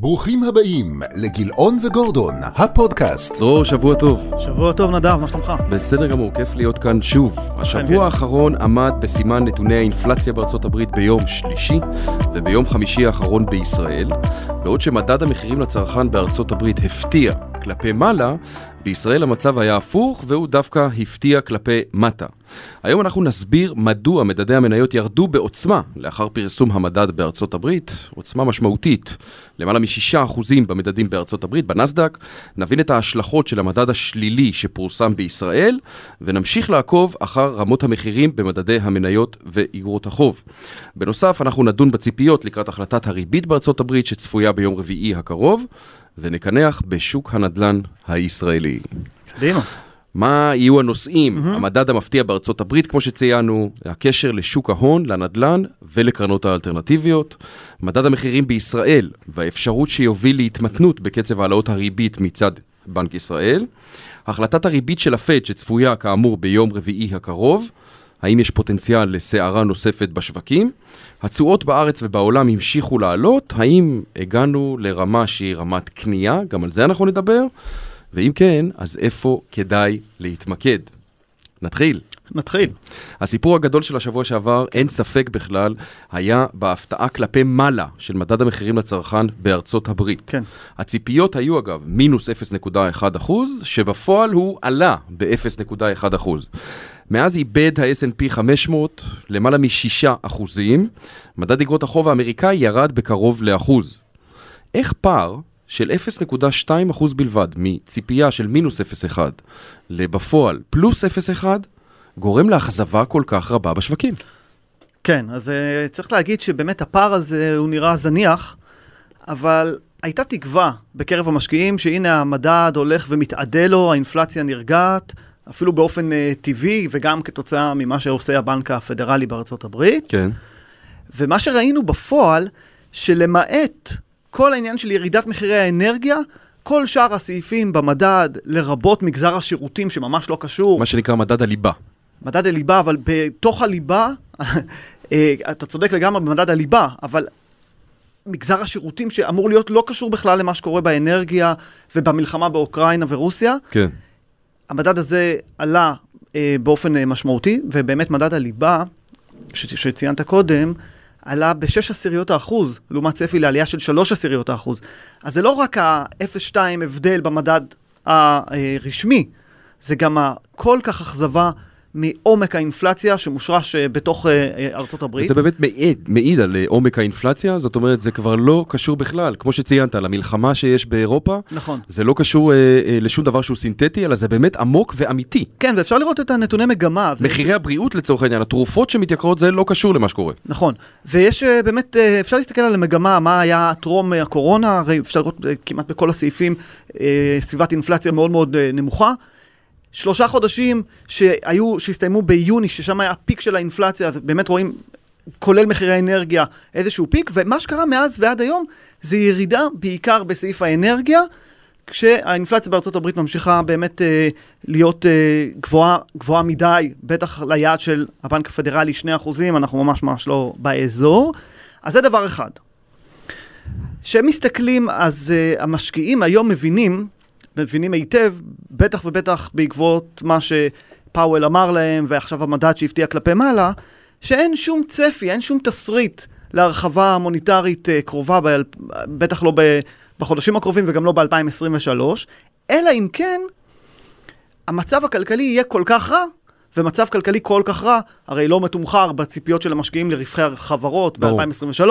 ברוכים הבאים לגילאון וגורדון, הפודקאסט. דרור, שבוע טוב. שבוע טוב נדב, מה שלומך? בסדר גמור, כיף להיות כאן שוב. השבוע האחרון עמד בסימן נתוני האינפלציה בארצות הברית ביום שלישי, וביום חמישי האחרון בישראל, בעוד שמדד המחירים לצרכן בארצות הברית הפתיע כלפי מעלה, בישראל המצב היה הפוך, והוא דווקא הפתיע כלפי מטה. היום אנחנו נסביר מדוע מדדי המניות ירדו בעוצמה לאחר פרסום המדד בארצות הברית, עוצמה משמעותית, למעלה מ-6% במדדים בארצות הברית, בנסדק. נבין את ההשלכות של המדד השלילי שפורסם בישראל, ונמשיך לעקוב אחר רמות המחירים במדדי המניות ואיגרות החוב. בנוסף, אנחנו נדון בציפיות לקראת החלטת הריבית בארצות הברית שצפויה ביום רביעי הקרוב. ונקנח בשוק הנדל"ן הישראלי. קדימה. מה יהיו הנושאים? Mm-hmm. המדד המפתיע בארצות הברית, כמו שציינו, הקשר לשוק ההון, לנדל"ן ולקרנות האלטרנטיביות, מדד המחירים בישראל והאפשרות שיוביל להתמתנות בקצב העלאות הריבית מצד בנק ישראל, החלטת הריבית של הפד שצפויה כאמור ביום רביעי הקרוב, האם יש פוטנציאל לסערה נוספת בשווקים? התשואות בארץ ובעולם המשיכו לעלות, האם הגענו לרמה שהיא רמת קנייה? גם על זה אנחנו נדבר. ואם כן, אז איפה כדאי להתמקד? נתחיל. נתחיל. הסיפור הגדול של השבוע שעבר, אין ספק בכלל, היה בהפתעה כלפי מעלה של מדד המחירים לצרכן בארצות הברית. כן. הציפיות היו אגב מינוס 0.1 אחוז, שבפועל הוא עלה ב-0.1 אחוז. מאז איבד ה-S&P 500 למעלה מ-6 אחוזים, מדד אגרות החוב האמריקאי ירד בקרוב לאחוז. איך פער של 0.2 אחוז בלבד מציפייה של מינוס 0.1 לבפועל פלוס 0.1 גורם לאכזבה כל כך רבה בשווקים? כן, אז uh, צריך להגיד שבאמת הפער הזה הוא נראה זניח, אבל הייתה תקווה בקרב המשקיעים שהנה המדד הולך ומתעדה לו, האינפלציה נרגעת. אפילו באופן uh, טבעי וגם כתוצאה ממה שעושה הבנק הפדרלי בארצות הברית. כן. ומה שראינו בפועל, שלמעט כל העניין של ירידת מחירי האנרגיה, כל שאר הסעיפים במדד, לרבות מגזר השירותים שממש לא קשור. מה שנקרא מדד הליבה. מדד הליבה, אבל בתוך הליבה, אה, אתה צודק לגמרי במדד הליבה, אבל מגזר השירותים שאמור להיות לא קשור בכלל למה שקורה באנרגיה ובמלחמה באוקראינה ורוסיה. כן. המדד הזה עלה אה, באופן אה, משמעותי, ובאמת מדד הליבה, ש- שציינת קודם, עלה ב-6 עשיריות האחוז, לעומת צפי לעלייה של 3 עשיריות האחוז. אז זה לא רק ה-0.2 הבדל במדד הרשמי, זה גם הכל כך אכזבה מעומק האינפלציה שמושרש אה, בתוך אה, אה, ארצות הברית. זה באמת מעיד, מעיד על עומק האינפלציה, זאת אומרת, זה כבר לא קשור בכלל, כמו שציינת, למלחמה שיש באירופה. נכון. זה לא קשור אה, אה, לשום דבר שהוא סינתטי, אלא זה באמת עמוק ואמיתי. כן, ואפשר לראות את הנתוני מגמה. מחירי. הבריאות לצורך העניין, התרופות שמתייקרות, זה לא קשור למה שקורה. נכון, ויש באמת, אפשר להסתכל על המגמה, מה היה טרום הקורונה, הרי אפשר לראות כמעט בכל הסעיפים אה, סביבת אינפלציה מאוד מאוד נמוכה. שלושה חודשים שהיו, שהסתיימו ביוני, ששם היה פיק של האינפלציה, אז באמת רואים, כולל מחירי האנרגיה, איזשהו פיק, ומה שקרה מאז ועד היום זה ירידה בעיקר בסעיף האנרגיה, כשהאינפלציה בארצות הברית ממשיכה באמת אה, להיות אה, גבוהה, גבוהה מדי, בטח ליעד של הבנק הפדרלי 2%, אנחנו ממש ממש לא באזור. אז זה דבר אחד. כשהם מסתכלים, אז uh, המשקיעים היום מבינים מבינים היטב, בטח ובטח בעקבות מה שפאוול אמר להם, ועכשיו המדד שהפתיע כלפי מעלה, שאין שום צפי, אין שום תסריט להרחבה מוניטרית uh, קרובה, ב- בטח לא ב- בחודשים הקרובים וגם לא ב-2023, אלא אם כן, המצב הכלכלי יהיה כל כך רע, ומצב כלכלי כל כך רע, הרי לא מתומחר בציפיות של המשקיעים לרווחי החברות ב-2023.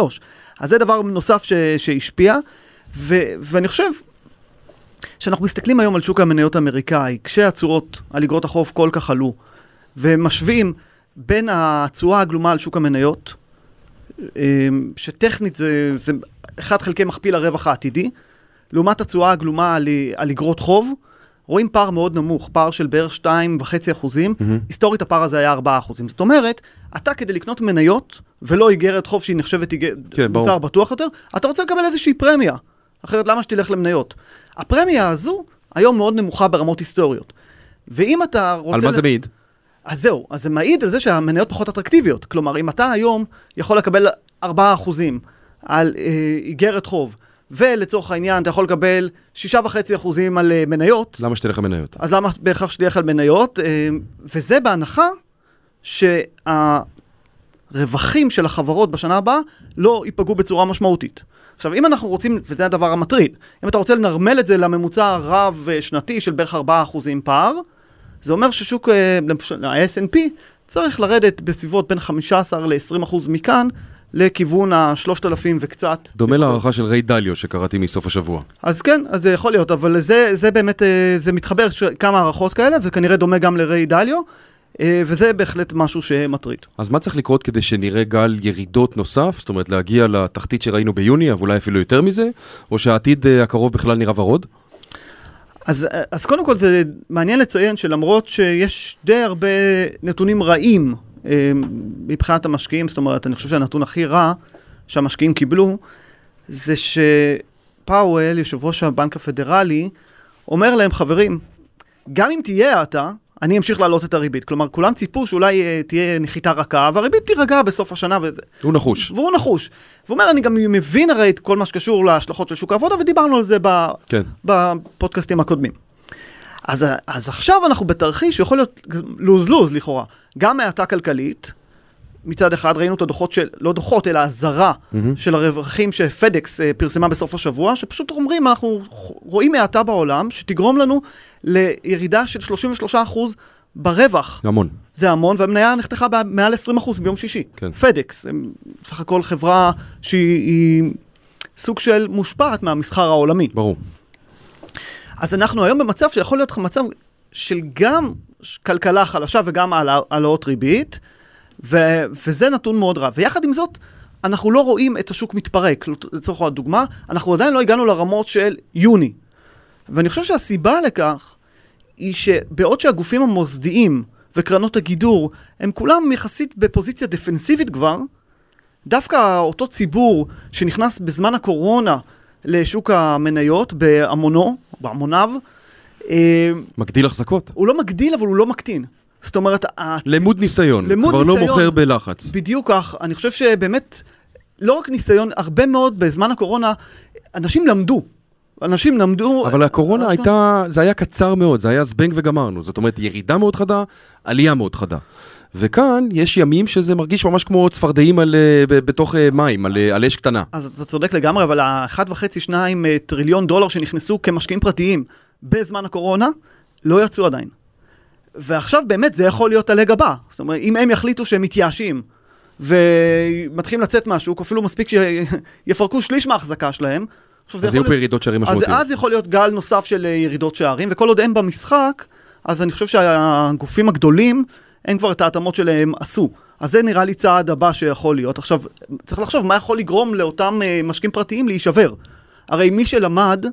אז זה דבר נוסף ש- שהשפיע, ו- ואני חושב, כשאנחנו מסתכלים היום על שוק המניות האמריקאי, כשהצורות על אגרות החוב כל כך עלו, ומשווים בין התשואה הגלומה על שוק המניות, אמ, שטכנית זה, זה 1 חלקי מכפיל הרווח העתידי, לעומת התשואה הגלומה על, על אגרות חוב, רואים פער מאוד נמוך, פער של בערך 2.5 אחוזים, mm-hmm. היסטורית הפער הזה היה 4 אחוזים. זאת אומרת, אתה כדי לקנות מניות, ולא איגרת חוב שהיא נחשבת כן, מוצר בטוח יותר, אתה רוצה לקבל איזושהי פרמיה. אחרת למה שתלך למניות? הפרמיה הזו היום מאוד נמוכה ברמות היסטוריות. ואם אתה רוצה... על מה זה מעיד? אז זהו, אז זה מעיד על זה שהמניות פחות אטרקטיביות. כלומר, אם אתה היום יכול לקבל 4% על אה, איגרת חוב, ולצורך העניין אתה יכול לקבל 6.5% על אה, מניות, למה שתלך למניות? אז למה בהכרח שתלך על מניות? אה, וזה בהנחה שהרווחים של החברות בשנה הבאה לא ייפגעו בצורה משמעותית. עכשיו, אם אנחנו רוצים, וזה הדבר המטריד, אם אתה רוצה לנרמל את זה לממוצע רב-שנתי של בערך 4% פער, זה אומר ששוק אה, ה-S&P צריך לרדת בסביבות בין 15 ל-20% מכאן לכיוון ה-3,000 וקצת. דומה להערכה של ריי דליו שקראתי מסוף השבוע. אז כן, אז זה יכול להיות, אבל זה, זה באמת, אה, זה מתחבר כמה הערכות כאלה, וכנראה דומה גם לריי דליו, אה, וזה בהחלט משהו שמטריד. אז מה צריך לקרות כדי שנראה גל ירידות נוסף? זאת אומרת, להגיע לתחתית שראינו ביוני, אבל אולי אפילו יותר מזה? או שהעתיד אה, הקרוב בכלל נראה ורוד? אז, אז קודם כל זה מעניין לציין שלמרות שיש די הרבה נתונים רעים אה, מבחינת המשקיעים, זאת אומרת, אני חושב שהנתון הכי רע שהמשקיעים קיבלו, זה שפאוול, יושב ראש הבנק הפדרלי, אומר להם, חברים, גם אם תהיה האטה, אני אמשיך להעלות את הריבית. כלומר, כולם ציפו שאולי אה, תהיה נחיתה רכה, והריבית תירגע בסוף השנה. וזה. הוא נחוש. והוא נחוש. והוא אומר, אני גם מבין הרי את כל מה שקשור להשלכות של שוק העבודה, ודיברנו על זה ב... כן. בפודקאסטים הקודמים. אז, אז עכשיו אנחנו בתרחיש שיכול להיות לוז-לוז לכאורה. גם האטה כלכלית, מצד אחד ראינו את הדוחות של, לא דוחות, אלא אזהרה מהמם. של הרווחים שפדקס אה, פרסמה בסוף השבוע, שפשוט אומרים, אנחנו רואים האטה בעולם, שתגרום לנו לירידה של 33% ברווח. המון. זה המון, והמניה נחתכה במעל 20% ביום שישי. כן. פדקס, סך הכל חברה שהיא היא סוג של מושפעת מהמסחר העולמי. ברור. אז אנחנו היום במצב שיכול להיות לך מצב של גם כלכלה חלשה וגם העלאות ריבית, ו- וזה נתון מאוד רע. ויחד עם זאת, אנחנו לא רואים את השוק מתפרק. לצורך הדוגמה, אנחנו עדיין לא הגענו לרמות של יוני. ואני חושב שהסיבה לכך היא שבעוד שהגופים המוסדיים וקרנות הגידור הם כולם יחסית בפוזיציה דפנסיבית כבר, דווקא אותו ציבור שנכנס בזמן הקורונה לשוק המניות בהמונו, בהמוניו, אה, מגדיל החזקות. הוא לא מגדיל אבל הוא לא מקטין. זאת אומרת, הצ- למוד ניסיון. למוד כבר לא ניסיון. מוכר בלחץ. בדיוק כך, אני חושב שבאמת, לא רק ניסיון, הרבה מאוד בזמן הקורונה, אנשים למדו. אנשים למדו... אבל הקורונה אנשים- הייתה, זה היה קצר מאוד, זה היה זבנג וגמרנו. זאת אומרת, ירידה מאוד חדה, עלייה מאוד חדה. וכאן יש ימים שזה מרגיש ממש כמו צפרדעים על, אה, בתוך אה, מים, על, אה, על אש קטנה. אז אתה צודק לגמרי, אבל ה-1.5-2 טריליון דולר שנכנסו כמשקיעים פרטיים בזמן הקורונה, לא יצאו עדיין. ועכשיו באמת זה יכול להיות הלג הבא. זאת אומרת, אם הם יחליטו שהם מתייאשים ומתחילים לצאת מהשוק, אפילו מספיק שיפרקו שליש מההחזקה שלהם, עכשיו, אז יהיו פה ירידות שערים אז, משמעותיות. אז יכול להיות גל נוסף של אה, ירידות שערים, וכל עוד הם במשחק, אז אני חושב שהגופים הגדולים, הם כבר את ההתאמות שלהם עשו. אז זה נראה לי צעד הבא שיכול להיות. עכשיו, צריך לחשוב מה יכול לגרום לאותם אה, משקיעים פרטיים להישבר. הרי מי שלמד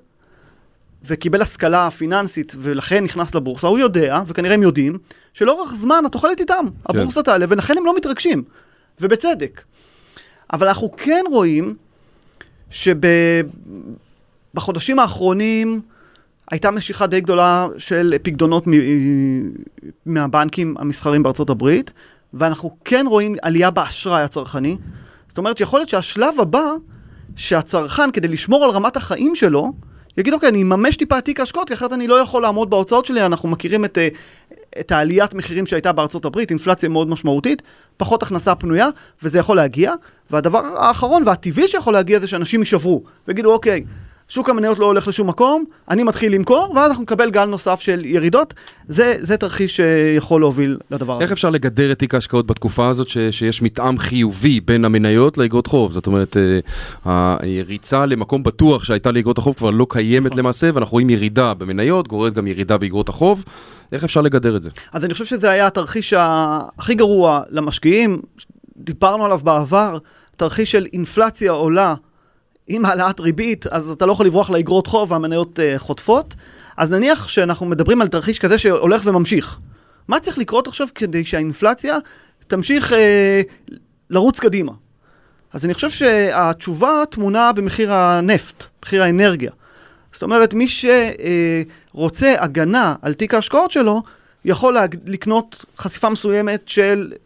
וקיבל השכלה פיננסית ולכן נכנס לבורסה, הוא יודע, וכנראה הם יודעים, שלאורך זמן התוחלת איתם. כן. הבורסה תעלה, ולכן הם לא מתרגשים. ובצדק. אבל אנחנו כן רואים שבחודשים האחרונים הייתה משיכה די גדולה של פקדונות מ- מהבנקים המסחרים בארצות הברית, ואנחנו כן רואים עלייה באשראי הצרכני. זאת אומרת שיכול להיות שהשלב הבא, שהצרכן, כדי לשמור על רמת החיים שלו, יגיד, אוקיי, אני אממש טיפה תיק ההשקעות, כי אחרת אני לא יכול לעמוד בהוצאות שלי, אנחנו מכירים את, אה, את העליית מחירים שהייתה בארצות הברית, אינפלציה מאוד משמעותית, פחות הכנסה פנויה, וזה יכול להגיע. והדבר האחרון והטבעי שיכול להגיע זה שאנשים יישברו, ויגידו, אוקיי, שוק המניות לא הולך לשום מקום, אני מתחיל למכור, ואז אנחנו נקבל גל נוסף של ירידות. זה, זה תרחיש שיכול להוביל לדבר הזה. איך אפשר לגדר את תיק ההשקעות בתקופה הזאת ש, שיש מתאם חיובי בין המניות לאגרות חוב? זאת אומרת, אה, הריצה למקום בטוח שהייתה לאגרות החוב כבר לא קיימת נכון. למעשה, ואנחנו רואים ירידה במניות, גוררת גם ירידה באגרות החוב. איך אפשר לגדר את זה? אז אני חושב שזה היה התרחיש הכי גרוע למשקיעים, דיברנו עליו בעבר, תרחיש של אינפלציה עולה עם העלאת ריבית, אז אתה לא יכול לברוח לאגרות חוב והמניות uh, חוטפות. אז נניח שאנחנו מדברים על תרחיש כזה שהולך וממשיך. מה צריך לקרות עכשיו כדי שהאינפלציה תמשיך uh, לרוץ קדימה? אז אני חושב שהתשובה טמונה במחיר הנפט, מחיר האנרגיה. זאת אומרת, מי שרוצה הגנה על תיק ההשקעות שלו, יכול לקנות חשיפה מסוימת של אה,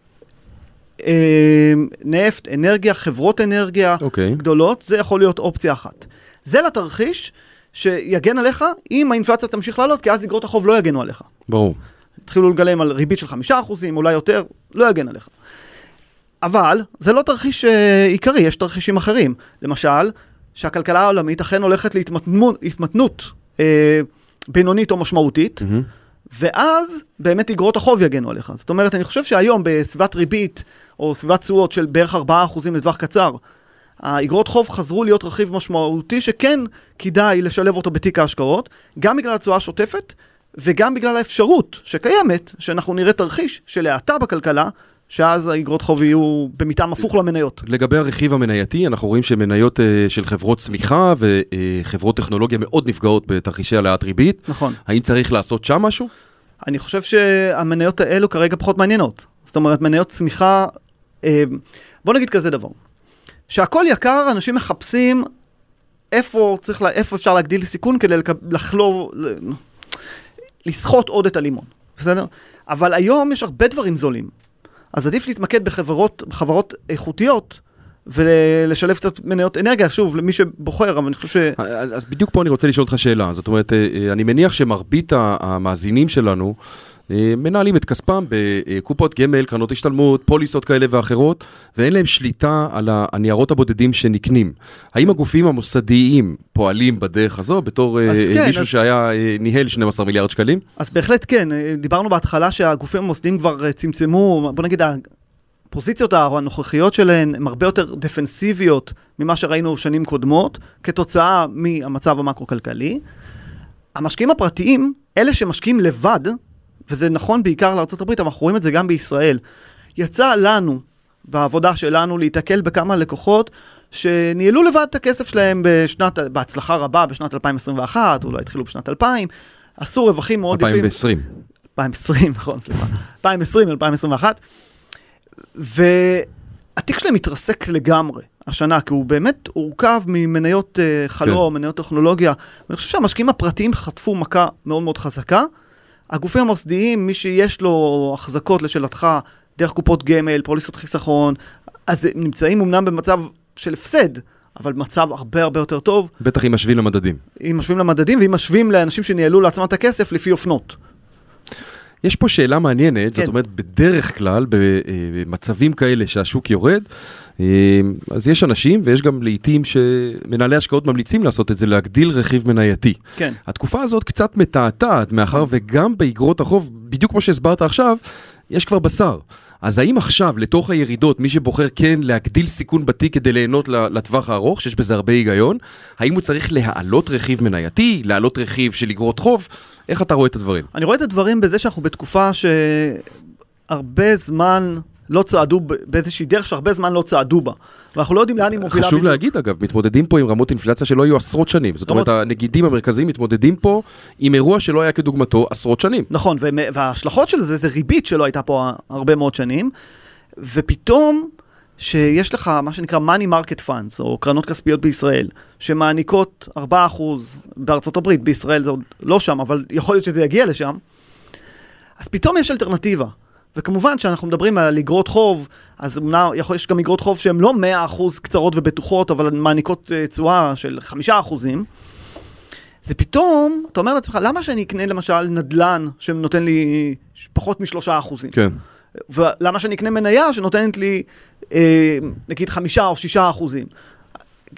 נפט, אנרגיה, חברות אנרגיה אוקיי. גדולות, זה יכול להיות אופציה אחת. זה לתרחיש שיגן עליך אם האינפלציה תמשיך לעלות, כי אז אגרות החוב לא יגנו עליך. ברור. התחילו לגלם על ריבית של חמישה אחוזים, אולי יותר, לא יגן עליך. אבל זה לא תרחיש אה, עיקרי, יש תרחישים אחרים. למשל, שהכלכלה העולמית אכן הולכת להתמתנות אה, בינונית או משמעותית, mm-hmm. ואז באמת אגרות החוב יגנו עליך. זאת אומרת, אני חושב שהיום בסביבת ריבית או סביבת תשואות של בערך 4% לטווח קצר, האגרות חוב חזרו להיות רכיב משמעותי שכן כדאי לשלב אותו בתיק ההשקעות, גם בגלל התשואה השוטפת וגם בגלל האפשרות שקיימת, שאנחנו נראה תרחיש של האטה בכלכלה, שאז האגרות חוב יהיו במתאם הפוך למניות. לגבי הרכיב המנייתי, אנחנו רואים שמניות uh, של חברות צמיחה וחברות טכנולוגיה מאוד נפגעות בתרחישי העלאת ריבית. נכון. האם צריך לעשות שם משהו? אני חושב שהמניות האלו כרגע פחות מעניינות. זאת אומרת, מניות צמיחה, אה, בוא נגיד כזה דבר. שהכל יקר, אנשים מחפשים איפה, צריך, איפה אפשר להגדיל סיכון כדי לחלוב, לסחוט עוד את הלימון, בסדר? אבל היום יש הרבה דברים זולים. אז עדיף להתמקד בחברות, בחברות איכותיות. ולשלב קצת מניות אנרגיה, שוב, למי שבוחר, אבל אני חושב ש... אז בדיוק פה אני רוצה לשאול אותך שאלה. זאת אומרת, אה, אה, אני מניח שמרבית המאזינים שלנו מנהלים את כספם בקופות גמל, קרנות השתלמות, פוליסות כאלה ואחרות, ואין להם שליטה על הניירות הבודדים שנקנים. האם הגופים המוסדיים פועלים בדרך הזו בתור אה, כן, מישהו אז... שהיה אה, ניהל 12 מיליארד שקלים? אז בהחלט כן, דיברנו בהתחלה שהגופים המוסדיים כבר צמצמו, בוא נגיד, הפוזיציות הנוכחיות שלהן הן הרבה יותר דפנסיביות ממה שראינו שנים קודמות, כתוצאה מהמצב המקרו-כלכלי. המשקיעים הפרטיים, אלה שמשקיעים לבד, וזה נכון בעיקר לארה"ב, אבל אנחנו רואים את זה גם בישראל. יצא לנו, בעבודה שלנו, להיתקל בכמה לקוחות שניהלו לבד את הכסף שלהם בשנת, בהצלחה רבה בשנת 2021, אולי התחילו בשנת 2000, עשו רווחים מאוד יפים. 2020. 2020, נכון, סליחה. 2020, 2021. והתיק שלהם התרסק לגמרי השנה, כי הוא באמת הורכב ממניות uh, חלום, כן. מניות טכנולוגיה. ואני חושב שהמשקיעים הפרטיים חטפו מכה מאוד מאוד חזקה. הגופים המוסדיים, מי שיש לו החזקות לשאלתך, דרך קופות גמל, פוליסות חיסכון, אז הם נמצאים אמנם במצב של הפסד, אבל מצב הרבה הרבה יותר טוב. בטח אם משווים למדדים. אם משווים למדדים, ואם משווים לאנשים שניהלו לעצמם את הכסף לפי אופנות. יש פה שאלה מעניינת, כן. זאת אומרת, בדרך כלל, במצבים כאלה שהשוק יורד, אה, אז יש אנשים, ויש גם לעיתים שמנהלי השקעות ממליצים לעשות את זה, להגדיל רכיב מנייתי. כן. התקופה הזאת קצת מתעתעת, מאחר וגם באגרות החוב, בדיוק כמו שהסברת עכשיו, יש כבר בשר. אז האם עכשיו, לתוך הירידות, מי שבוחר כן להגדיל סיכון בתיק כדי ליהנות לטווח הארוך, שיש בזה הרבה היגיון, האם הוא צריך להעלות רכיב מנייתי, להעלות רכיב של אגרות חוב? איך אתה רואה את הדברים? אני רואה את הדברים בזה שאנחנו בתקופה שהרבה זמן לא צעדו באיזושהי דרך שהרבה זמן לא צעדו בה. ואנחנו לא יודעים לאן היא מובילה. חשוב בדיוק. להגיד אגב, מתמודדים פה עם רמות אינפלציה שלא היו עשרות שנים. זאת אומרת, הנגידים המרכזיים מתמודדים פה עם אירוע שלא היה כדוגמתו עשרות שנים. נכון, וההשלכות של זה זה ריבית שלא הייתה פה הרבה מאוד שנים, ופתאום שיש לך מה שנקרא money market funds, או קרנות כספיות בישראל, שמעניקות 4% בארצות הברית, בישראל זה עוד לא שם, אבל יכול להיות שזה יגיע לשם, אז פתאום יש אלטרנטיבה. וכמובן שאנחנו מדברים על אגרות חוב, אז אמנם יש גם אגרות חוב שהן לא 100% קצרות ובטוחות, אבל מעניקות אה, תשואה של 5%. זה פתאום, אתה אומר לעצמך, למה שאני אקנה למשל נדל"ן שנותן לי פחות משלושה אחוזים? כן. ולמה שאני אקנה מניה שנותנת לי אה, נגיד חמישה או שישה אחוזים?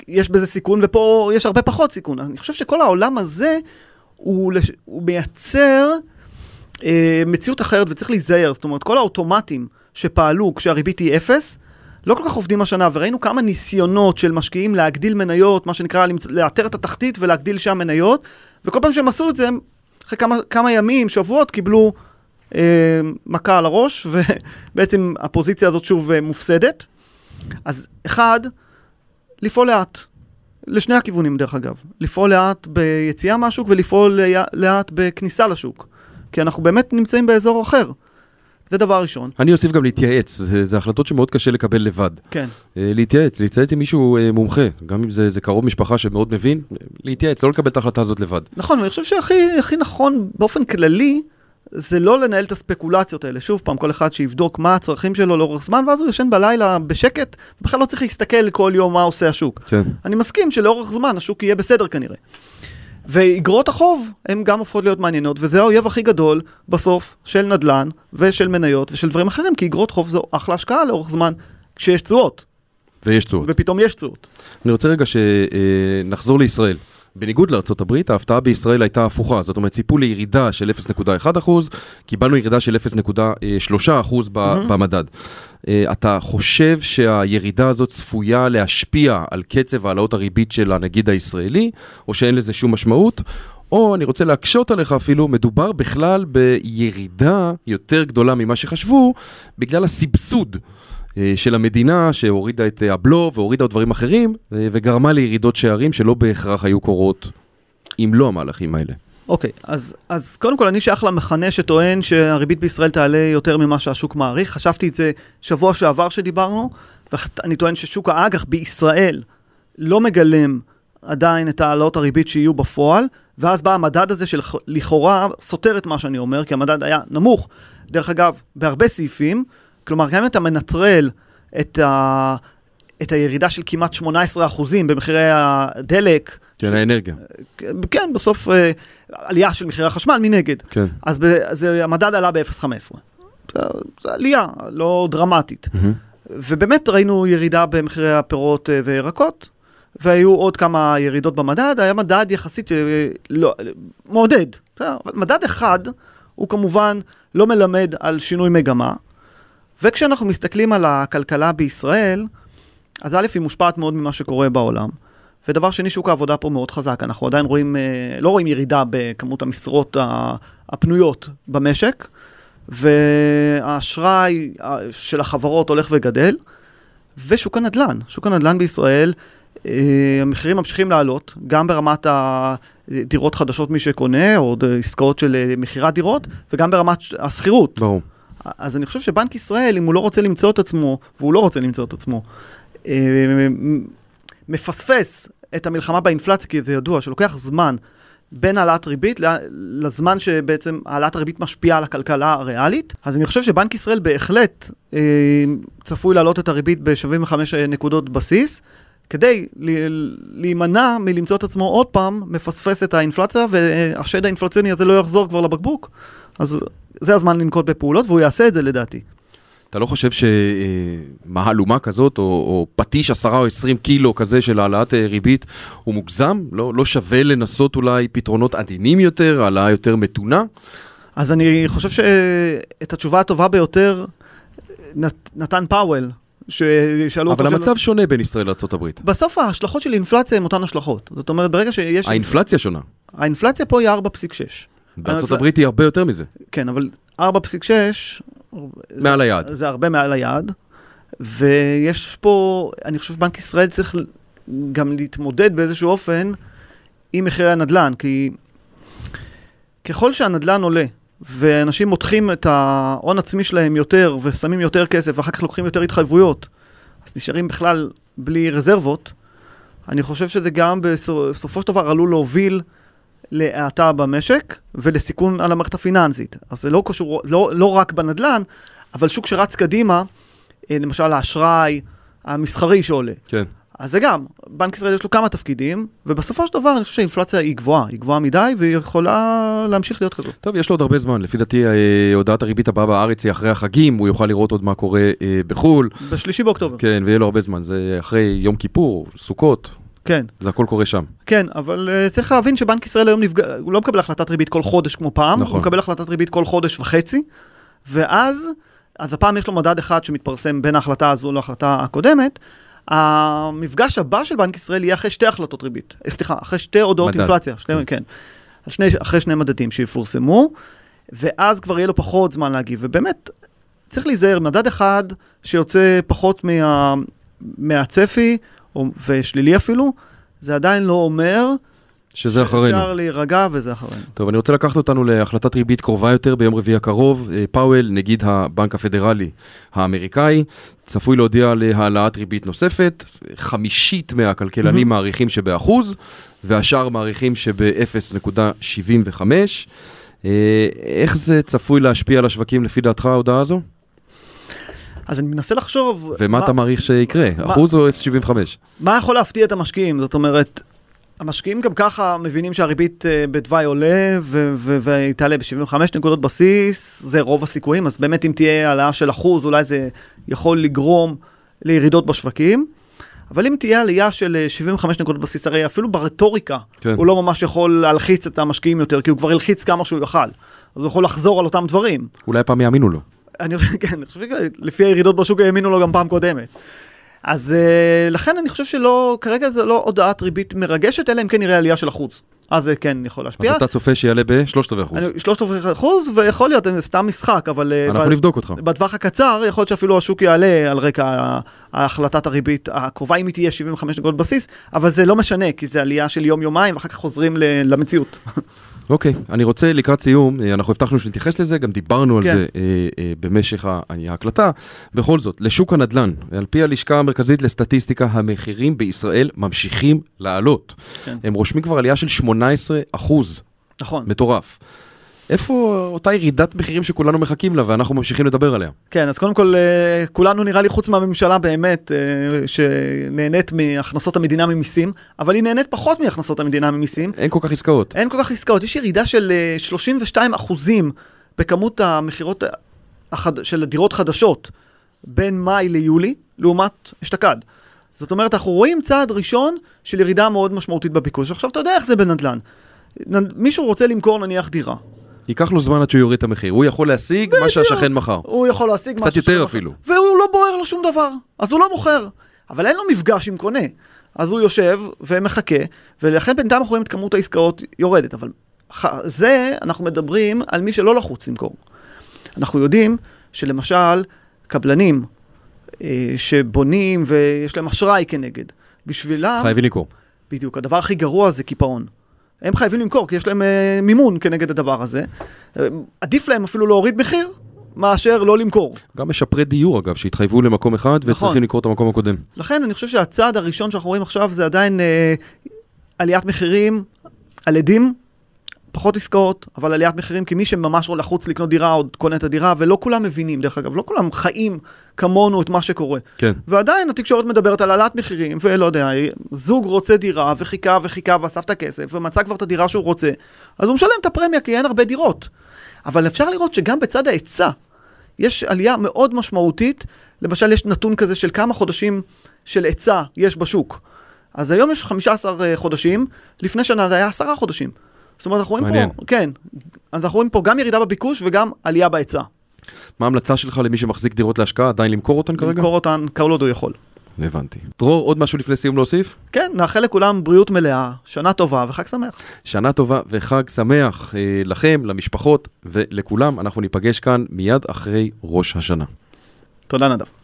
יש בזה סיכון, ופה יש הרבה פחות סיכון. אני חושב שכל העולם הזה הוא, לש... הוא מייצר אה, מציאות אחרת וצריך להיזהר. זאת אומרת, כל האוטומטים שפעלו כשהריבית היא אפס, לא כל כך עובדים השנה, וראינו כמה ניסיונות של משקיעים להגדיל מניות, מה שנקרא, לאתר את התחתית ולהגדיל שם מניות, וכל פעם שהם עשו את זה, אחרי כמה, כמה ימים, שבועות, קיבלו מכה על הראש, ובעצם הפוזיציה הזאת שוב אה, מופסדת. אז אחד, לפעול לאט. לשני הכיוונים דרך אגב. לפעול לאט ביציאה מהשוק ולפעול לאט בכניסה לשוק. כי אנחנו באמת נמצאים באזור אחר. זה דבר ראשון. אני אוסיף גם להתייעץ, זה, זה החלטות שמאוד קשה לקבל לבד. כן. אה, להתייעץ, להתייעץ עם מישהו אה, מומחה, גם אם זה, זה קרוב משפחה שמאוד מבין, להתייעץ, לא לקבל את ההחלטה הזאת לבד. נכון, ואני חושב שהכי נכון באופן כללי, זה לא לנהל את הספקולציות האלה. שוב פעם, כל אחד שיבדוק מה הצרכים שלו לאורך זמן, ואז הוא ישן בלילה בשקט, בכלל לא צריך להסתכל כל יום מה עושה השוק. כן. אני מסכים שלאורך זמן השוק יהיה בסדר כנראה. ואיגרות החוב הן גם הופכות להיות מעניינות, וזה האויב הכי גדול בסוף של נדל"ן ושל מניות ושל דברים אחרים, כי איגרות חוב זו אחלה השקעה לאורך זמן, כשיש תשואות, ויש תשואות. ופתאום יש תשואות. אני רוצה רגע שנחזור לישראל. בניגוד לארה"ב, ההפתעה בישראל הייתה הפוכה, זאת אומרת, ציפו לירידה של 0.1%, קיבלנו ירידה של 0.3% ב- במדד. אה, אתה חושב שהירידה הזאת צפויה להשפיע על קצב העלאות הריבית של הנגיד הישראלי, או שאין לזה שום משמעות? או אני רוצה להקשות עליך אפילו, מדובר בכלל בירידה יותר גדולה ממה שחשבו, בגלל הסבסוד. אה, של המדינה שהורידה את אה, הבלו והורידה עוד דברים אחרים אה, וגרמה לירידות שערים שלא בהכרח היו קורות אם לא המהלכים האלה. אוקיי, אז, אז קודם כל אני שייך למחנה שטוען שהריבית בישראל תעלה יותר ממה שהשוק מעריך. חשבתי את זה שבוע שעבר שדיברנו, ואני טוען ששוק האג"ח בישראל לא מגלם עדיין את העלאות הריבית שיהיו בפועל, ואז בא המדד הזה שלכאורה סותר את מה שאני אומר, כי המדד היה נמוך. דרך אגב, בהרבה סעיפים, כלומר, גם אם אתה מנטרל את, ה... את הירידה של כמעט 18% במחירי הדלק, כן, האנרגיה. כן, בסוף אה, עלייה של מחירי החשמל מנגד. כן. אז ב, זה, המדד עלה ב-0.15. זו עלייה לא דרמטית. ובאמת ראינו ירידה במחירי הפירות אה, וירקות, והיו עוד כמה ירידות במדד, היה מדד יחסית אה, לא, מעודד. מדד אחד הוא כמובן לא מלמד על שינוי מגמה. וכשאנחנו מסתכלים על הכלכלה בישראל, אז א', היא מושפעת מאוד ממה שקורה בעולם. ודבר שני, שוק העבודה פה מאוד חזק. אנחנו עדיין רואים, אה, לא רואים ירידה בכמות המשרות הפנויות במשק, והאשראי אה, של החברות הולך וגדל, ושוק הנדל"ן. שוק הנדל"ן בישראל, אה, המחירים ממשיכים לעלות, גם ברמת הדירות חדשות מי שקונה, או עסקאות של מכירת דירות, וגם ברמת השכירות. ברור. אז אני חושב שבנק ישראל, אם הוא לא רוצה למצוא את עצמו, והוא לא רוצה למצוא את עצמו, אה, מפספס את המלחמה באינפלציה, כי זה ידוע שלוקח זמן בין העלאת ריבית לזמן שבעצם העלאת הריבית משפיעה על הכלכלה הריאלית. אז אני חושב שבנק ישראל בהחלט אה, צפוי להעלות את הריבית ב-75 נקודות בסיס. כדי להימנע מלמצוא את עצמו עוד פעם מפספס את האינפלציה והשד האינפלציוני הזה לא יחזור כבר לבקבוק. אז זה הזמן לנקוט בפעולות, והוא יעשה את זה לדעתי. אתה לא חושב שמהלומה כזאת, או, או פטיש עשרה או עשרים קילו כזה של העלאת אה, ריבית, הוא מוגזם? לא, לא שווה לנסות אולי פתרונות עדינים יותר, העלאה יותר מתונה? אז אני חושב שאת התשובה הטובה ביותר נת, נתן פאוול. ששאלו אותו... אבל המצב של... שונה בין ישראל לארה"ב. בסוף ההשלכות של אינפלציה הן אותן השלכות. זאת אומרת, ברגע שיש... האינפלציה שונה. האינפלציה פה היא 4.6. בארצות הברית היא הרבה יותר מזה. כן, אבל 4.6... מעל היעד. זה הרבה מעל היעד, ויש פה, אני חושב שבנק ישראל צריך גם להתמודד באיזשהו אופן עם מחירי הנדל"ן, כי ככל שהנדל"ן עולה, ואנשים מותחים את ההון עצמי שלהם יותר, ושמים יותר כסף, ואחר כך לוקחים יותר התחייבויות, אז נשארים בכלל בלי רזרבות. אני חושב שזה גם בסופו של דבר עלול להוביל להאטה במשק ולסיכון על המערכת הפיננסית. אז זה לא קשור, לא, לא רק בנדל"ן, אבל שוק שרץ קדימה, אה, למשל האשראי המסחרי שעולה. כן. אז זה גם, בנק ישראל יש לו כמה תפקידים, ובסופו של דבר אני חושב שהאינפלציה היא גבוהה, היא גבוהה מדי, והיא יכולה להמשיך להיות כזאת. טוב, יש לו עוד הרבה זמן. לפי דעתי, אה, הודעת הריבית הבאה בארץ היא אחרי החגים, הוא יוכל לראות עוד מה קורה אה, בחו"ל. בשלישי באוקטובר. כן, ויהיה לו הרבה זמן. זה אחרי יום כיפור, סוכות. כן. זה הכל קורה שם. כן, אבל uh, צריך להבין שבנק ישראל היום נפגע, הוא לא מקבל החלטת ריבית כל חודש כמו פעם, נכון. הוא מקבל החלטת ריבית כל חודש וחצי, ואז, אז הפעם יש לו מדד אחד שמתפרסם בין ההחלטה הזו להחלטה הקודמת. המפגש הבא של בנק ישראל יהיה אחרי שתי החלטות ריבית, אה, סליחה, אחרי שתי הודעות מדד. אינפלציה, שתי, כן, שני, אחרי שני מדדים שיפורסמו, ואז כבר יהיה לו פחות זמן להגיב, ובאמת, צריך להיזהר, מדד אחד שיוצא פחות מה, מהצפי, או, ושלילי אפילו, זה עדיין לא אומר שזה אחרינו. שאפשר להירגע וזה אחרינו. טוב, אני רוצה לקחת אותנו להחלטת ריבית קרובה יותר ביום רביעי הקרוב. אה, פאוול, נגיד הבנק הפדרלי האמריקאי, צפוי להודיע להעלאת ריבית נוספת. חמישית מהכלכלנים mm-hmm. מעריכים שבאחוז, והשאר מעריכים שב-0.75. אה, איך זה צפוי להשפיע על השווקים לפי דעתך ההודעה הזו? אז אני מנסה לחשוב... ומה אתה מעריך שיקרה? מה- אחוז או 0.75? מה יכול להפתיע את המשקיעים? זאת אומרת, המשקיעים גם ככה מבינים שהריבית אה, בתוואי עולה ו- ו- והיא תעלה ב-75 נקודות בסיס, זה רוב הסיכויים, אז באמת אם תהיה העלאה של אחוז, אולי זה יכול לגרום לירידות בשווקים. אבל אם תהיה עלייה של אה, 75 נקודות בסיס, הרי אפילו ברטוריקה, כן. הוא לא ממש יכול להלחיץ את המשקיעים יותר, כי הוא כבר הלחיץ כמה שהוא יכל. אז הוא יכול לחזור על אותם דברים. אולי פעם יאמינו לו. אני, כן, אני חושב שלפי הירידות בשוק האמינו לו גם פעם קודמת. אז uh, לכן אני חושב שלא, כרגע זה לא הודעת ריבית מרגשת, אלא אם כן נראה עלייה של אחוז. אז זה כן יכול אז להשפיע. אתה צופה שיעלה ב-3 אחוז. אני- שלושת רבעי אחוז, ויכול להיות, זה סתם משחק, אבל... אה, אנחנו ב- נבדוק אותך. בטווח הקצר, יכול להיות שאפילו השוק יעלה על רקע החלטת הריבית הקרובה, אם היא תהיה 75 נקודות בסיס, אבל זה לא משנה, כי זה עלייה של יום-יומיים, ואחר כך חוזרים למציאות. אוקיי, אני רוצה לקראת סיום, אה, אנחנו הבטחנו שנתייחס לזה, גם דיברנו על כן. זה אה, אה, במשך ההקלטה. בכל זאת, לשוק הנדל"ן, על פי הלשכה המרכזית לסטטיסטיקה, המחירים בישראל ממשיכים לעלות. כן. הם רושמים כבר עלייה של 18 אחוז, נכון. מטורף. איפה אותה ירידת מחירים שכולנו מחכים לה ואנחנו ממשיכים לדבר עליה? כן, אז קודם כל, אה, כולנו נראה לי, חוץ מהממשלה באמת, אה, שנהנית מהכנסות המדינה ממיסים, אבל היא נהנית פחות מהכנסות המדינה ממיסים. אין כל כך עסקאות. אין כל כך עסקאות, יש ירידה של אה, 32 אחוזים בכמות המכירות החד... של דירות חדשות בין מאי ליולי, לעומת אשתקד. זאת אומרת, אנחנו רואים צעד ראשון של ירידה מאוד משמעותית בביקוש. עכשיו, אתה יודע איך זה בנדל"ן. מישהו רוצה למכור נניח דירה. ייקח לו זמן עד שהוא יוריד את המחיר, הוא יכול להשיג מה שהשכן מכר. הוא יכול להשיג קצת משהו יותר שלא- אפילו. והוא לא בוער לו שום דבר, אז הוא לא מוכר. אבל אין לו מפגש עם קונה. אז הוא יושב ומחכה, ולכן בינתיים אנחנו רואים את כמות העסקאות יורדת. אבל זה, אנחנו מדברים על מי שלא לחוץ למכור. אנחנו יודעים שלמשל, קבלנים אה, שבונים ויש להם אשראי כנגד, בשבילם, חייבים לקרוא. בדיוק, הדבר הכי גרוע זה קיפאון. הם חייבים למכור, כי יש להם אה, מימון כנגד הדבר הזה. אה, עדיף להם אפילו להוריד מחיר, מאשר לא למכור. גם משפרי דיור אגב, שהתחייבו למקום אחד נכון. וצריכים לקרוא את המקום הקודם. לכן אני חושב שהצעד הראשון שאנחנו רואים עכשיו זה עדיין אה, עליית מחירים על עדים, פחות עסקאות, אבל עליית מחירים, כי מי שממש לחוץ לקנות דירה עוד קונה את הדירה, ולא כולם מבינים, דרך אגב, לא כולם חיים כמונו את מה שקורה. כן. ועדיין התקשורת מדברת על העלאת מחירים, ולא יודע, זוג רוצה דירה, וחיכה וחיכה ואסף את הכסף, ומצא כבר את הדירה שהוא רוצה, אז הוא משלם את הפרמיה, כי אין הרבה דירות. אבל אפשר לראות שגם בצד ההיצע, יש עלייה מאוד משמעותית, למשל יש נתון כזה של כמה חודשים של היצע יש בשוק. אז היום יש 15 חודשים, לפני שנה זה היה 10 חודשים. זאת אומרת, אנחנו רואים מעניין. פה, כן, אז אנחנו רואים פה גם ירידה בביקוש וגם עלייה בהיצע. מה ההמלצה שלך למי שמחזיק דירות להשקעה, עדיין למכור אותן כרגע? למכור אותן כל עוד הוא יכול. הבנתי. דרור, עוד משהו לפני סיום להוסיף? כן, נאחל לכולם בריאות מלאה, שנה טובה וחג שמח. שנה טובה וחג שמח אה, לכם, למשפחות ולכולם. אנחנו ניפגש כאן מיד אחרי ראש השנה. תודה נדב.